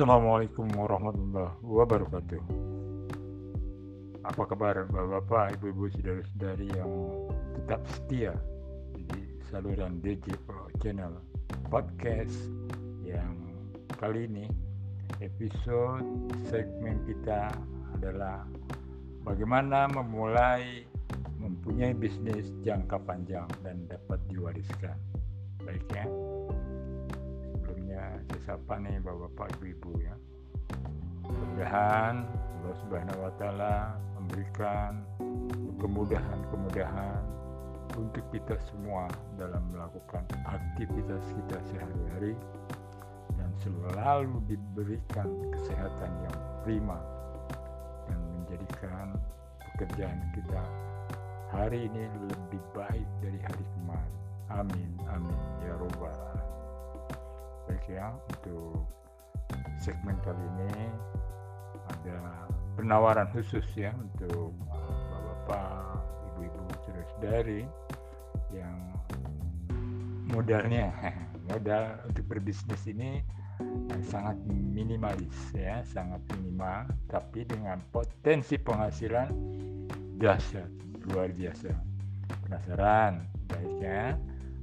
Assalamualaikum warahmatullahi wabarakatuh. Apa kabar Bapak-bapak, Ibu-ibu, saudara-saudari yang tetap setia di saluran DJ Pro Channel podcast yang kali ini episode segmen kita adalah bagaimana memulai mempunyai bisnis jangka panjang dan dapat diwariskan. Baik ya. Saya nih Bapak-bapak Ibu-ibu ya. Mudah-mudahan Allah Subhanahu wa taala memberikan kemudahan-kemudahan untuk kita semua dalam melakukan aktivitas kita sehari-hari dan selalu diberikan kesehatan yang prima dan menjadikan pekerjaan kita hari ini lebih baik dari hari kemarin. Amin, amin, ya robbal Ya, untuk segmen kali ini ada penawaran khusus ya untuk bapak-bapak, ibu-ibu, saudara-saudari yang modalnya modal untuk berbisnis ini sangat minimalis ya, sangat minimal, tapi dengan potensi penghasilan dahsyat luar biasa. Penasaran? Baiknya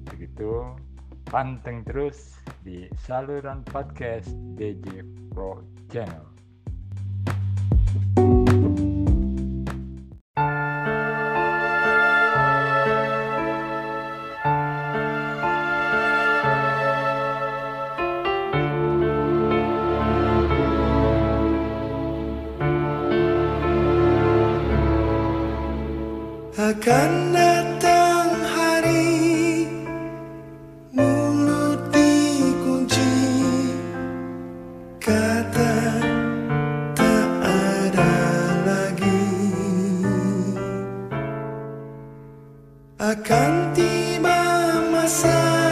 begitu panteng terus di saluran podcast DJ Pro Channel. Akan tiba masa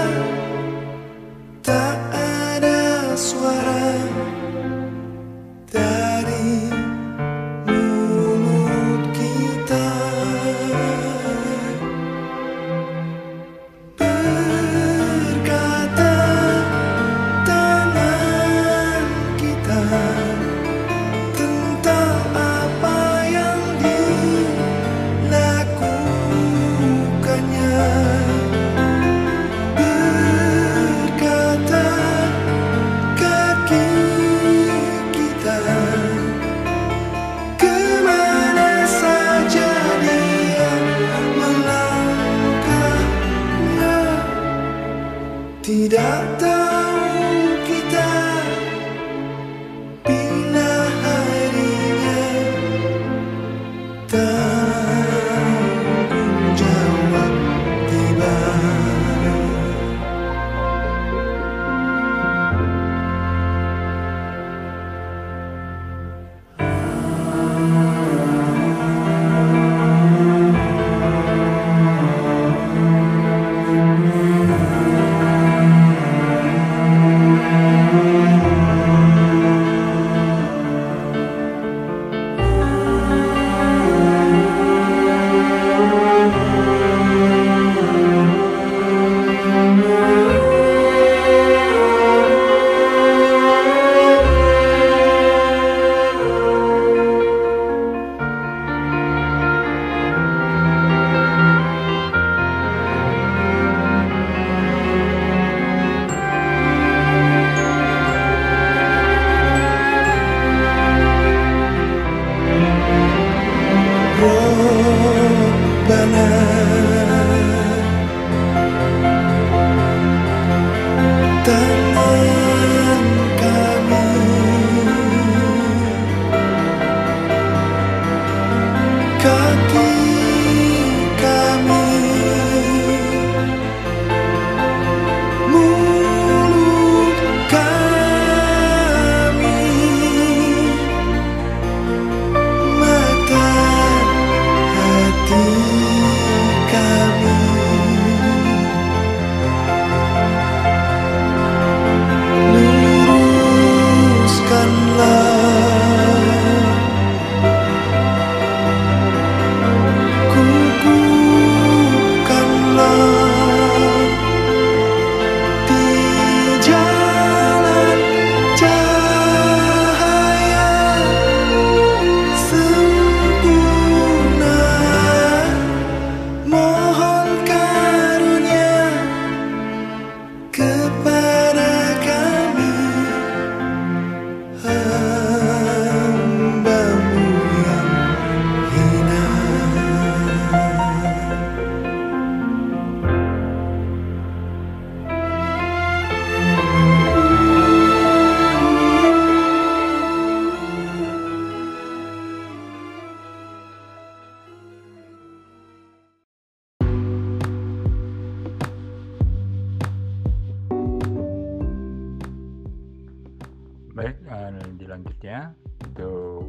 selanjutnya untuk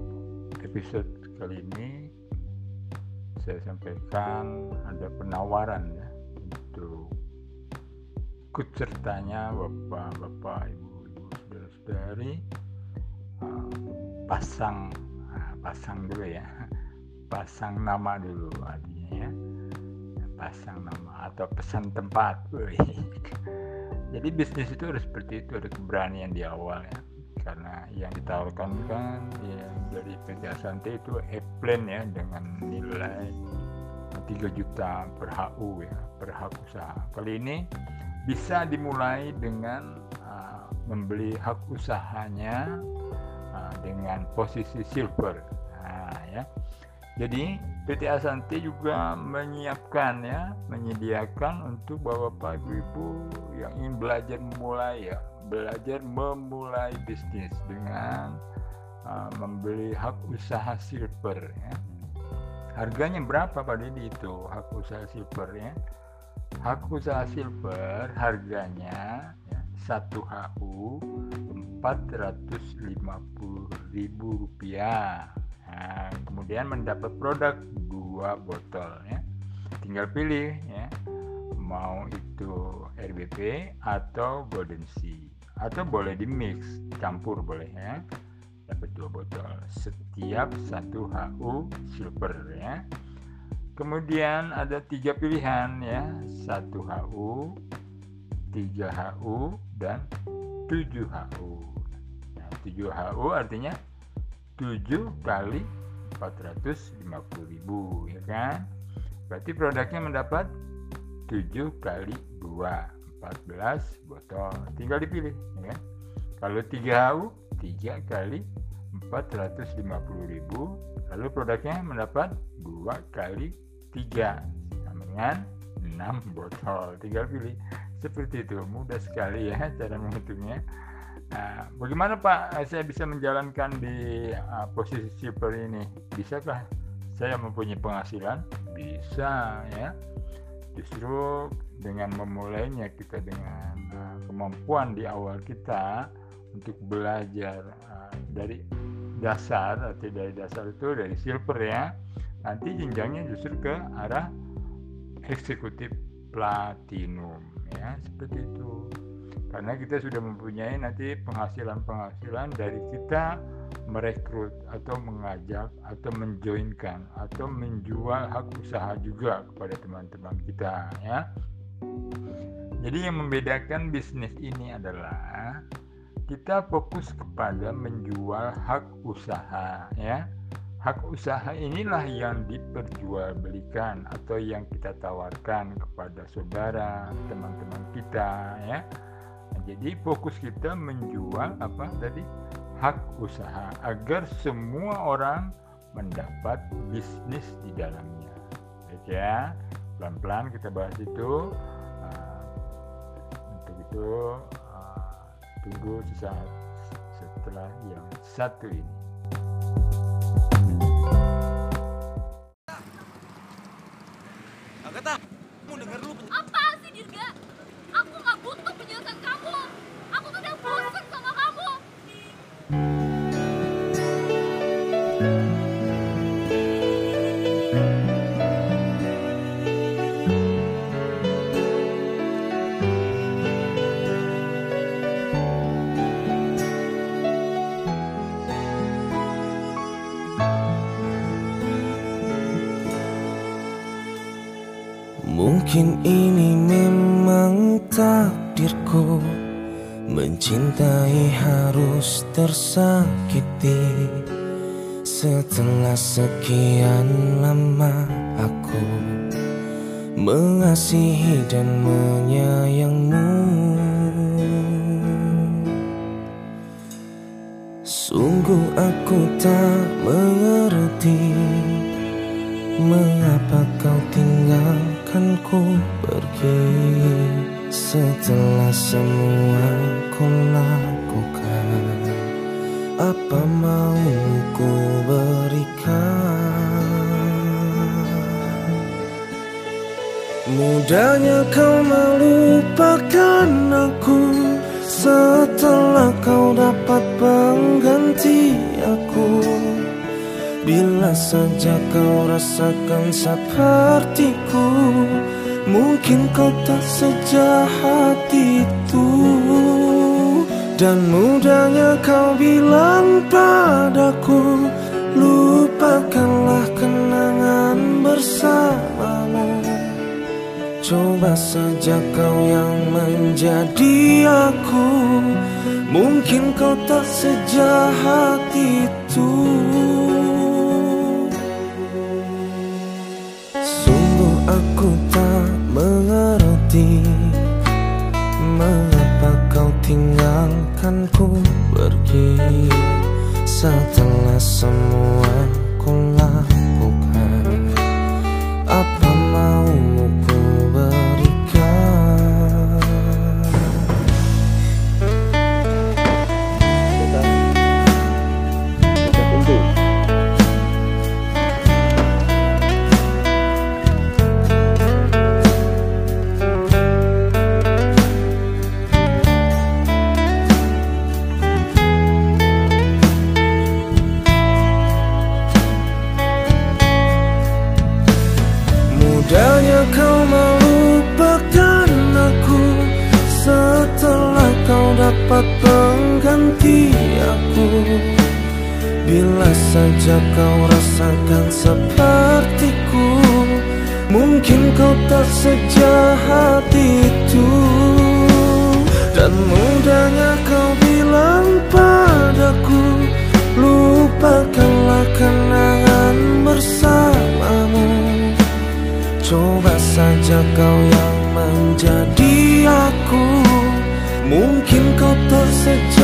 episode kali ini saya sampaikan ada penawaran ya untuk ikut sertanya bapak-bapak, ibu-ibu, saudara-saudari. Uh, pasang uh, pasang dulu ya, pasang nama dulu artinya ya, pasang nama atau pesan tempat. Jadi bisnis itu harus seperti itu, ada keberanian di awal ya karena yang ditawarkan kan yang dari PT Asante itu e-plan ya dengan nilai 3 juta per HU ya per hak usaha. Kali ini bisa dimulai dengan uh, membeli hak usahanya uh, dengan posisi silver. Nah, ya. Jadi PT Asante juga menyiapkan ya menyediakan untuk bapak-bapak ibu-ibu yang ingin belajar memulai ya belajar memulai bisnis dengan uh, membeli hak usaha silver ya. Harganya berapa Pak Didi itu hak usaha silver ya? Hak usaha silver harganya ya, 1 HU 450 ribu rupiah. Nah, kemudian mendapat produk dua botol ya. Tinggal pilih ya mau itu RBP atau Golden Sea atau boleh di mix campur boleh ya. Dapat dua botol. Setiap satu HU silver ya. Kemudian ada tiga pilihan ya. Satu HU tiga HU dan tujuh HU. Nah, tujuh HU artinya tujuh kali 450 ribu ya kan? Berarti produknya mendapat 7 kali 2 14 botol. Tinggal dipilih ya. Kalau 3 HU 3 kali 450.000 lalu produknya mendapat 2 kali 3 sama dengan 6 botol. Tinggal pilih. Seperti itu. Mudah sekali ya cara menghitungnya. Nah, bagaimana Pak saya bisa menjalankan di uh, posisi silver ini? Bisakah saya mempunyai penghasilan? Bisa ya. Justru dengan memulainya kita dengan uh, kemampuan di awal kita untuk belajar uh, dari dasar atau dari dasar itu dari silver ya. Nanti jenjangnya justru ke arah eksekutif platinum ya seperti itu. Karena kita sudah mempunyai nanti penghasilan-penghasilan dari kita merekrut atau mengajak atau menjoinkan atau menjual hak usaha juga kepada teman-teman kita ya jadi yang membedakan bisnis ini adalah kita fokus kepada menjual hak usaha ya. Hak usaha inilah yang diperjualbelikan atau yang kita tawarkan kepada saudara, teman-teman kita ya. Nah, jadi fokus kita menjual apa tadi? hak usaha agar semua orang mendapat bisnis di dalamnya. Oke ya pelan-pelan kita bahas itu. Uh, untuk itu uh, tunggu sesaat setelah yang satu ini sekian lama aku Mengasihi dan menyayangmu Sungguh aku tak mengerti Mengapa kau tinggalkanku pergi Setelah semua kau lakukan Apa mau ku berikan? Mudahnya kau melupakan aku Setelah kau dapat pengganti Bila saja kau rasakan sepertiku Mungkin kau tak sejahat itu Dan mudahnya kau bilang padaku Lupakanlah kenangan bersamamu. Coba saja kau yang menjadi aku Mungkin kau tak sejahat itu. Sungguh aku tak mengerti tinggalkanku pergi Setelah semua Mungkin kau tak sejahat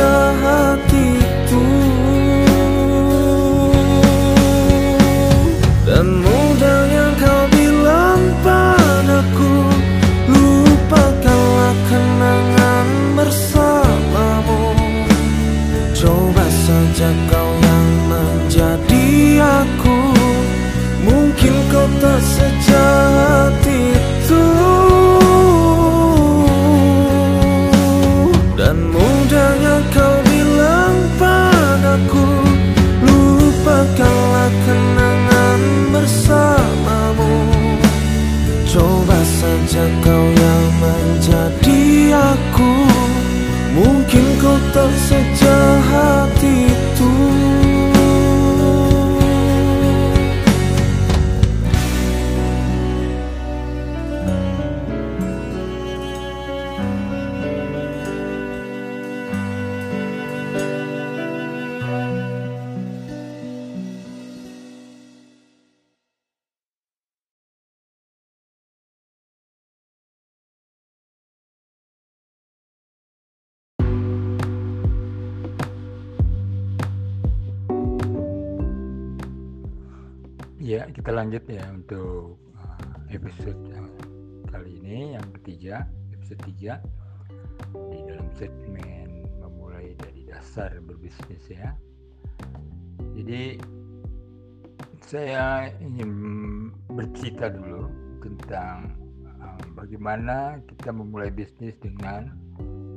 Ya, kita lanjut ya untuk uh, episode kali ini yang ketiga, episode 3 di dalam segmen memulai dari dasar berbisnis ya. Jadi saya ingin bercerita dulu tentang uh, bagaimana kita memulai bisnis dengan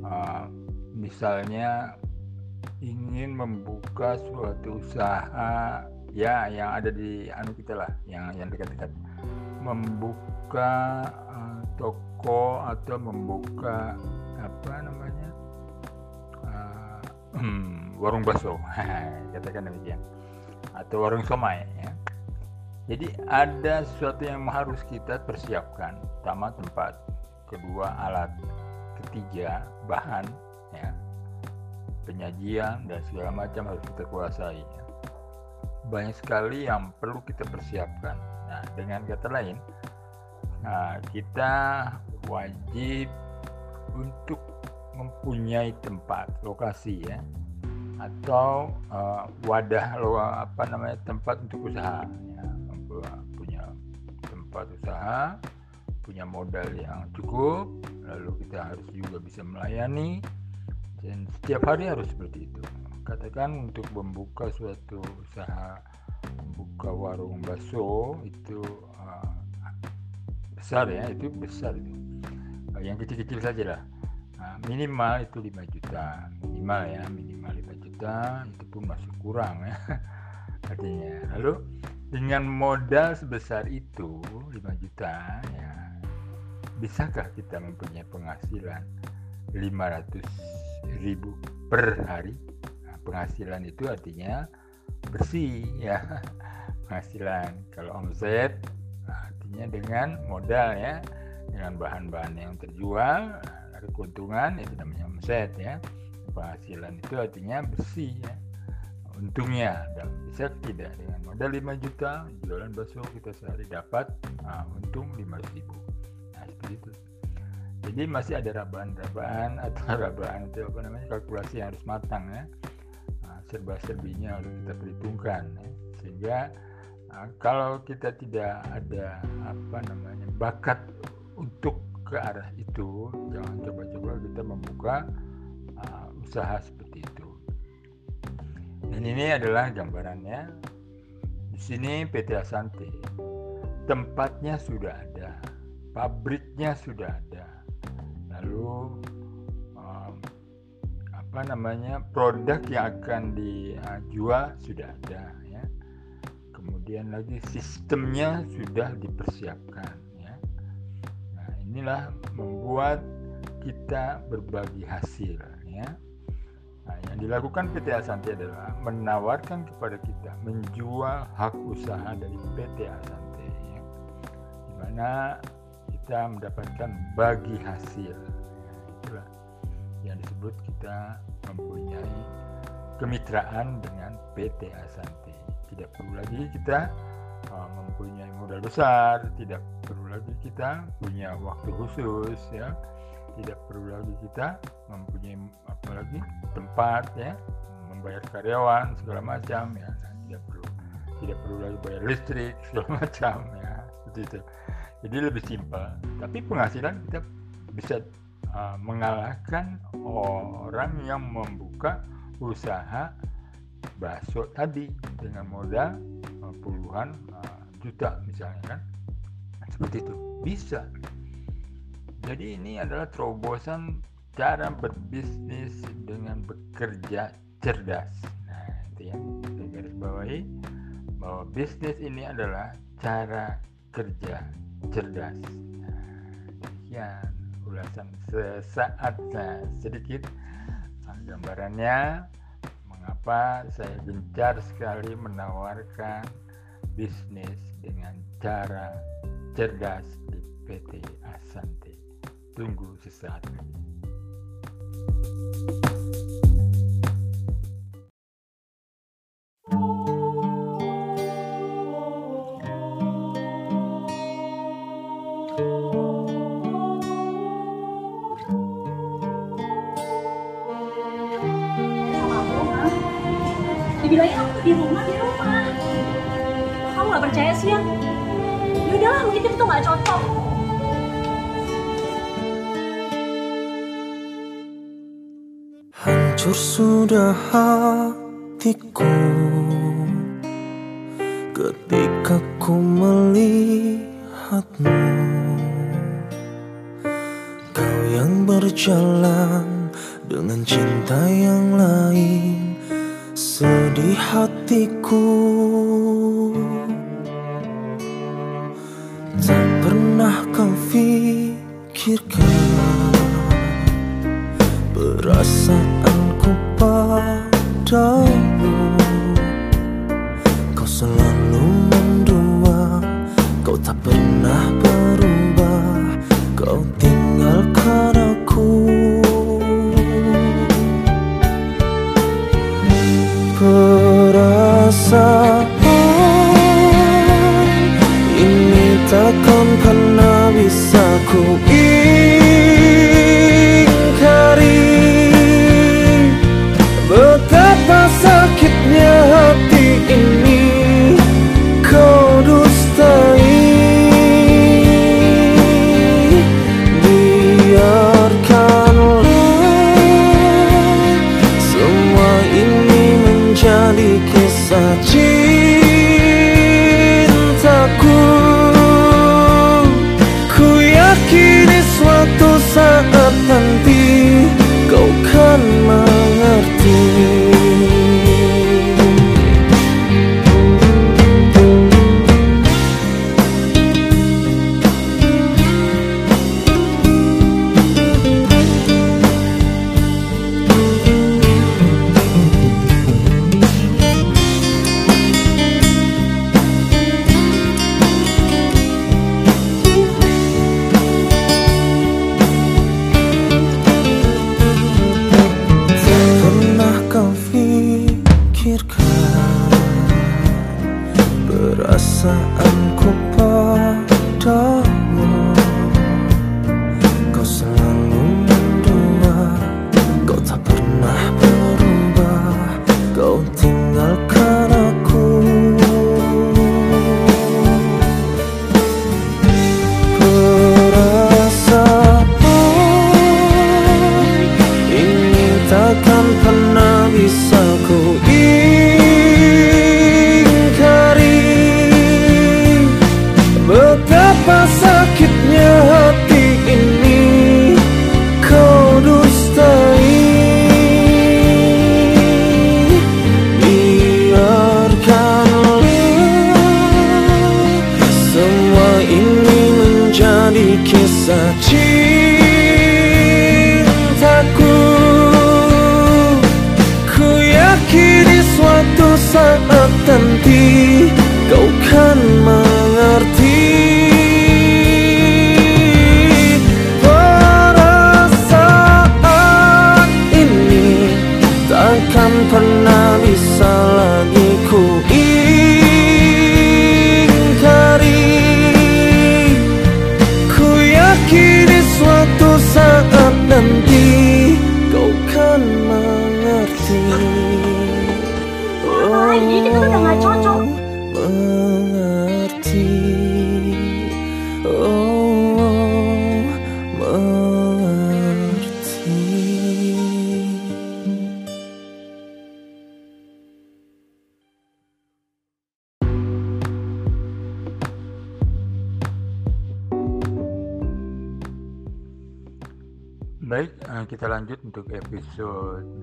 uh, misalnya ingin membuka suatu usaha ya yang ada di anu kita lah yang yang dekat-dekat. Membuka uh, toko atau membuka apa namanya? Uh, warung bakso. Katakan demikian. Atau warung somai ya. Jadi ada sesuatu yang harus kita persiapkan. Pertama tempat. Kedua alat. Ketiga bahan ya. Penyajian dan segala macam harus kita kuasai ya banyak sekali yang perlu kita persiapkan. Nah, dengan kata lain, nah, kita wajib untuk mempunyai tempat lokasi ya atau uh, wadah lo apa namanya tempat untuk usaha ya punya tempat usaha punya modal yang cukup lalu kita harus juga bisa melayani dan setiap hari harus seperti itu katakan untuk membuka suatu usaha membuka warung bakso itu uh, besar ya itu besar itu. Uh, yang kecil-kecil saja lah uh, minimal itu 5 juta minimal ya minimal 5 juta itu pun masih kurang ya artinya. Lalu dengan modal sebesar itu 5 juta ya bisakah kita mempunyai penghasilan 500 ribu per hari? nah, penghasilan itu artinya bersih ya. Penghasilan. Kalau omset artinya dengan modal ya. Dengan bahan-bahan yang terjual ada keuntungan itu namanya omset ya. Penghasilan itu artinya bersih ya. Untungnya dan bisa tidak dengan modal 5 juta jualan bakso kita sehari dapat nah, untung 500 ribu. Nah seperti itu. Jadi masih ada rabahan-rabahan atau rabahan itu apa namanya kalkulasi yang harus matang ya serba-serbinya harus kita perhitungkan ya. sehingga nah, kalau kita tidak ada apa namanya bakat untuk ke arah itu jangan coba-coba kita membuka uh, usaha seperti itu. Dan ini adalah gambarannya. Di sini PT Asante tempatnya sudah ada pabriknya sudah ada. Lalu apa namanya produk yang akan dijual sudah ada ya kemudian lagi sistemnya sudah dipersiapkan inilah membuat kita berbagi hasil ya. Nah, yang dilakukan PT Asante adalah menawarkan kepada kita menjual hak usaha dari PT Asante ya. Di mana kita mendapatkan bagi hasil. Disebut kita mempunyai kemitraan dengan PT Asante. Tidak perlu lagi kita uh, mempunyai modal besar, tidak perlu lagi kita punya waktu khusus ya, tidak perlu lagi kita mempunyai apalagi tempat ya, membayar karyawan segala macam ya, nah, tidak perlu tidak perlu lagi bayar listrik segala macam ya, itu. Jadi lebih simpel, tapi penghasilan kita bisa uh, mengalahkan orang yang membuka usaha bakso tadi dengan modal puluhan uh, juta misalnya kan? Seperti itu. Bisa. Jadi ini adalah terobosan cara berbisnis dengan bekerja cerdas. Nah itu yang saya garis bawahi bahwa bisnis ini adalah cara kerja cerdas. Nah, demikian ulasan sesaat nah, sedikit nah, gambarannya mengapa saya gencar sekali menawarkan bisnis dengan cara cerdas di PT Asante. Tunggu sesaat lagi. Percaya sih ya? Ya udahlah, mungkin kita tuh gak cocok. Hancur sudah hatiku Ketika ku melihatmu Kau yang berjalan dengan cinta yang lain Sedih hatiku saat aku padam such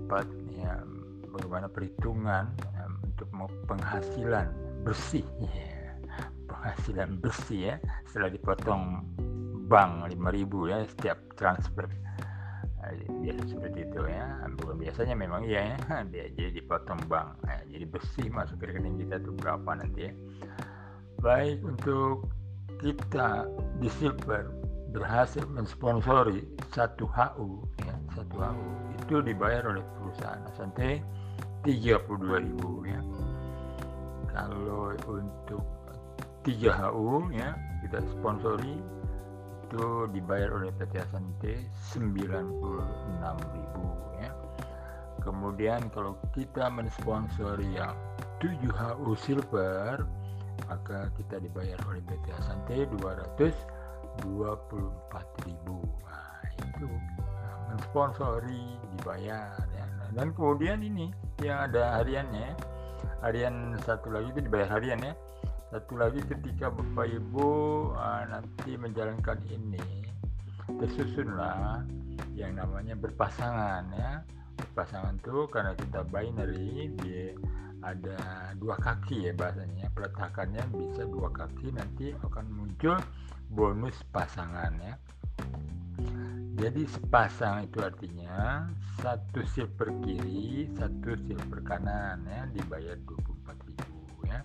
4 ya, bagaimana perhitungan ya, untuk penghasilan bersih. ya. Penghasilan bersih ya, setelah dipotong bank 5000 ya setiap transfer. Eh, Biasa seperti itu ya. Bukan biasanya memang iya ya, dia jadi dipotong bank. Ya, jadi bersih masuk ke rekening kita tuh berapa nanti ya. Baik untuk kita di silver berhasil mensponsori satu HU ya satu HU itu dibayar oleh perusahaan Asante 32.000 ya. Kalau untuk 3 HU ya kita sponsori itu dibayar oleh PT Asante 96.000 ya. Kemudian kalau kita mensponsori yang 7 HU silver maka kita dibayar oleh PT Asante 200 24.000 nah itu mensponsori dibayar ya. dan kemudian ini yang ada hariannya harian satu lagi itu dibayar harian ya. Satu lagi ketika bapak ibu ah, nanti menjalankan ini tersusunlah yang namanya berpasangan ya. Berpasangan tuh karena kita binary dia ada dua kaki ya bahasanya. Peletakannya bisa dua kaki nanti akan muncul bonus pasangan ya jadi sepasang itu artinya satu silver kiri satu silver kanan ya dibayar 24.000 ya.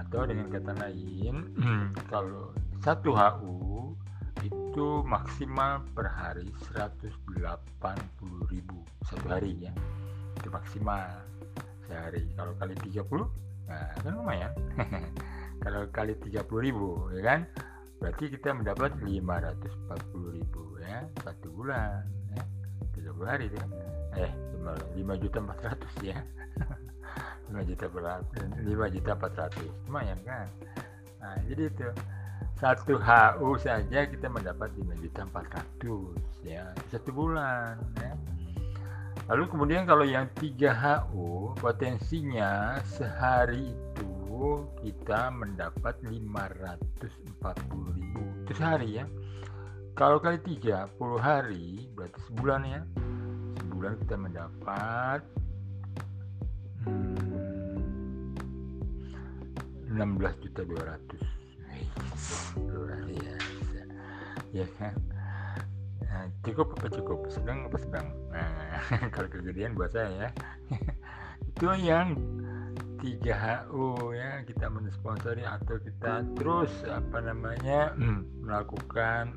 Atau dengan kata lain kalau satu HU itu maksimal per hari 180.000 satu hari ya. Itu maksimal sehari. Kalau kali 30 nah kan lumayan. Kalau kali 30.000 ya kan berarti kita mendapat 540.000 ya satu bulan ya. 30 hari itu eh 5 juta 400 ya. 5 juta 400 5 juta 400 lumayan kan? Nah jadi itu satu HU saja kita mendapat 5 juta 400 ya. Satu bulan ya lalu kemudian kalau yang 3 HU potensinya sehari itu kita mendapat 540.000 itu sehari ya. Kalau kali 30 hari berarti sebulan ya. Sebulan kita mendapat hmm, 16 juta 200 luar biasa. Ya kan nah, cukup apa cukup? Sedang apa sedang? Nah, kalau kegedean buat saya ya. Itu yang 3HU ya kita mensponsori atau kita terus apa namanya melakukan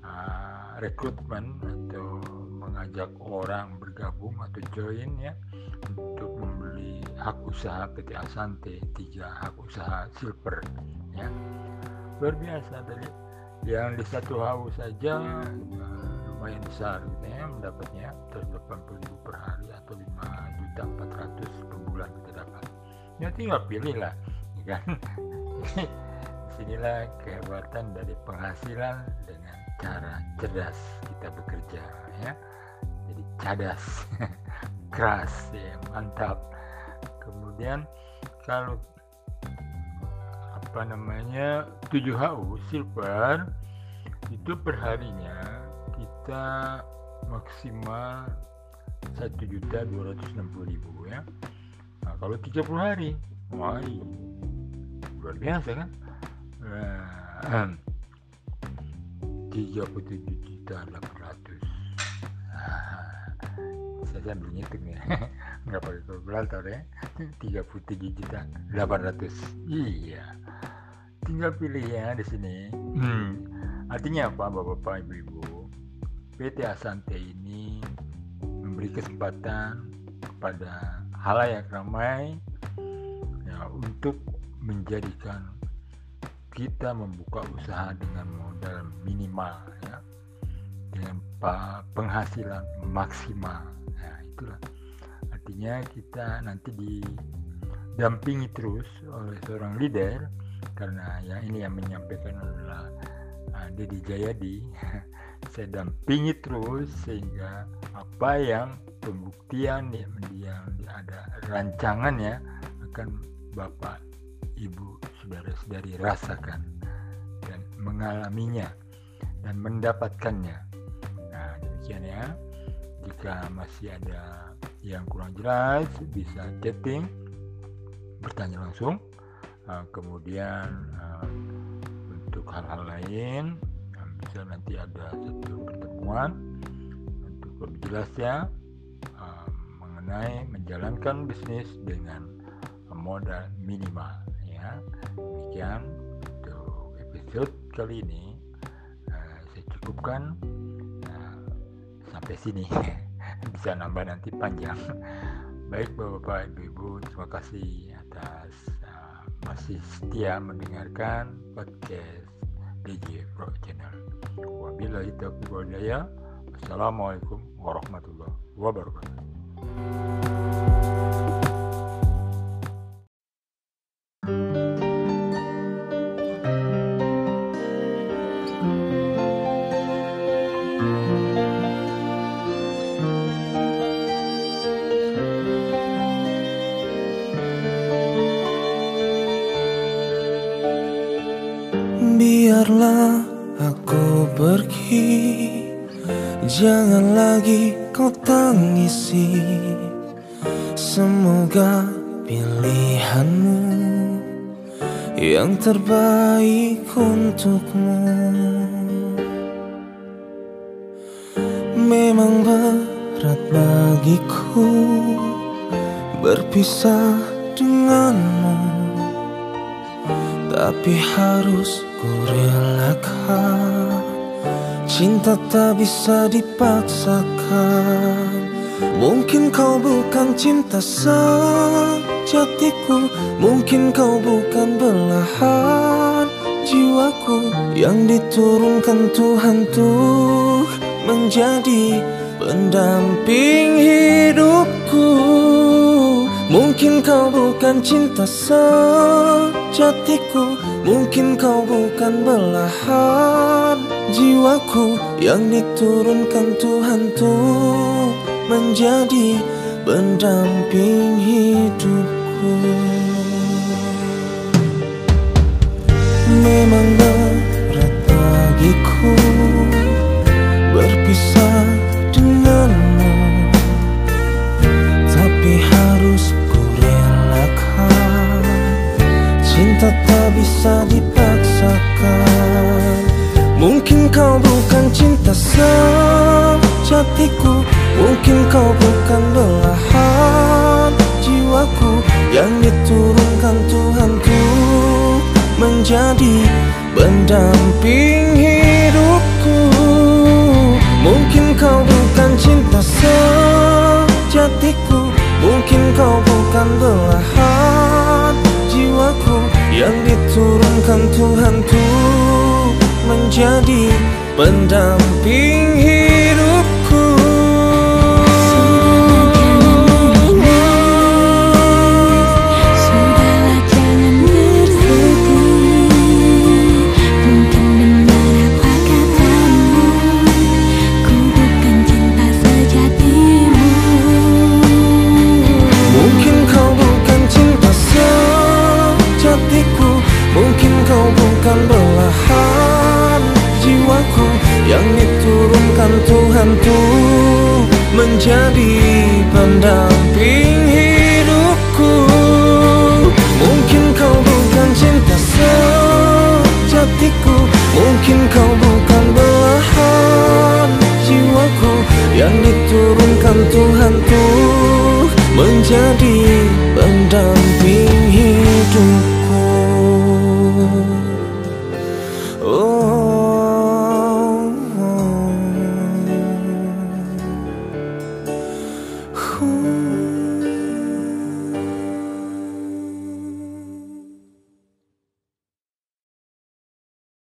uh, rekrutmen atau mengajak orang bergabung atau join ya untuk membeli hak usaha PT Asante tiga hak usaha silver luar biasa tadi yang di satu HU saja eh, lumayan besar. Gitu ya mendapatnya 180 ribu per hari atau 5 juta 400 per bulan kita dapat. Ya tinggal pilih lah ya kan? Di sinilah kehebatan dari penghasilan dengan cara cerdas kita bekerja ya. Jadi cadas keras ya mantap. Kemudian kalau apa namanya 7HU silver itu perharinya kita maksimal 1.260.000 ya. Nah, kalau 30 hari wah luar biasa kan? Nah, 37 juta 800 saya sambil ngitung ya. Nggak pakai kalkulator ya 37 juta 800 iya. Tinggal pilih ya di sini. Hmm. artinya apa bapak-bapak ibu-ibu? PT Asante ini memberi kesempatan kepada halayak ramai ya, untuk menjadikan kita membuka usaha dengan modal minimal ya. Dengan penghasilan maksimal itulah artinya kita nanti didampingi terus oleh seorang leader karena yang ini yang menyampaikan adalah uh, Dedi Jayadi. Saya dampingi terus sehingga apa yang pembuktian yang, yang ada rancangannya akan Bapak Ibu saudara-saudari rasakan dan mengalaminya dan mendapatkannya. Nah demikian ya jika masih ada yang kurang jelas bisa chatting bertanya langsung. Uh, kemudian uh, untuk hal-hal lain uh, bisa nanti ada satu pertemuan untuk lebih jelasnya uh, mengenai menjalankan bisnis dengan modal minimal ya. Demikian untuk episode kali ini. Uh, saya cukupkan sampai sini. Bisa nambah nanti panjang. Baik bapak-bapak ibu-ibu terima kasih atas uh, masih setia mendengarkan podcast DJ Pro Channel. Wabillahi taufiq walhidayah Assalamualaikum warahmatullahi wabarakatuh Terbaik untukmu. Memang berat bagiku Berpisah denganmu. Tapi harus ku relakan. Cinta tak bisa dipaksakan. Mungkin kau bukan cinta sejatiku Mungkin kau bukan belahan jiwaku Yang diturunkan Tuhan tuh menjadi pendamping hidupku. Mungkin kau bukan cinta sejatiku Mungkin kau bukan belahan jiwaku Yang diturunkan Tuhan tuh menjadi pendamping hidupku Memang berat bagiku berpisah denganmu Tapi harus ku relakan Cinta tak bisa dipaksakan. Mungkin kau bukan cinta sejatiku Mungkin kau bukan belahan jiwaku Yang diturunkan Tuhanku Menjadi pendamping hidupku. Mungkin kau bukan cinta sejatiku Mungkin kau bukan belahan jiwaku Yang diturunkan Tuhan tuh menjadi pendamping hidupku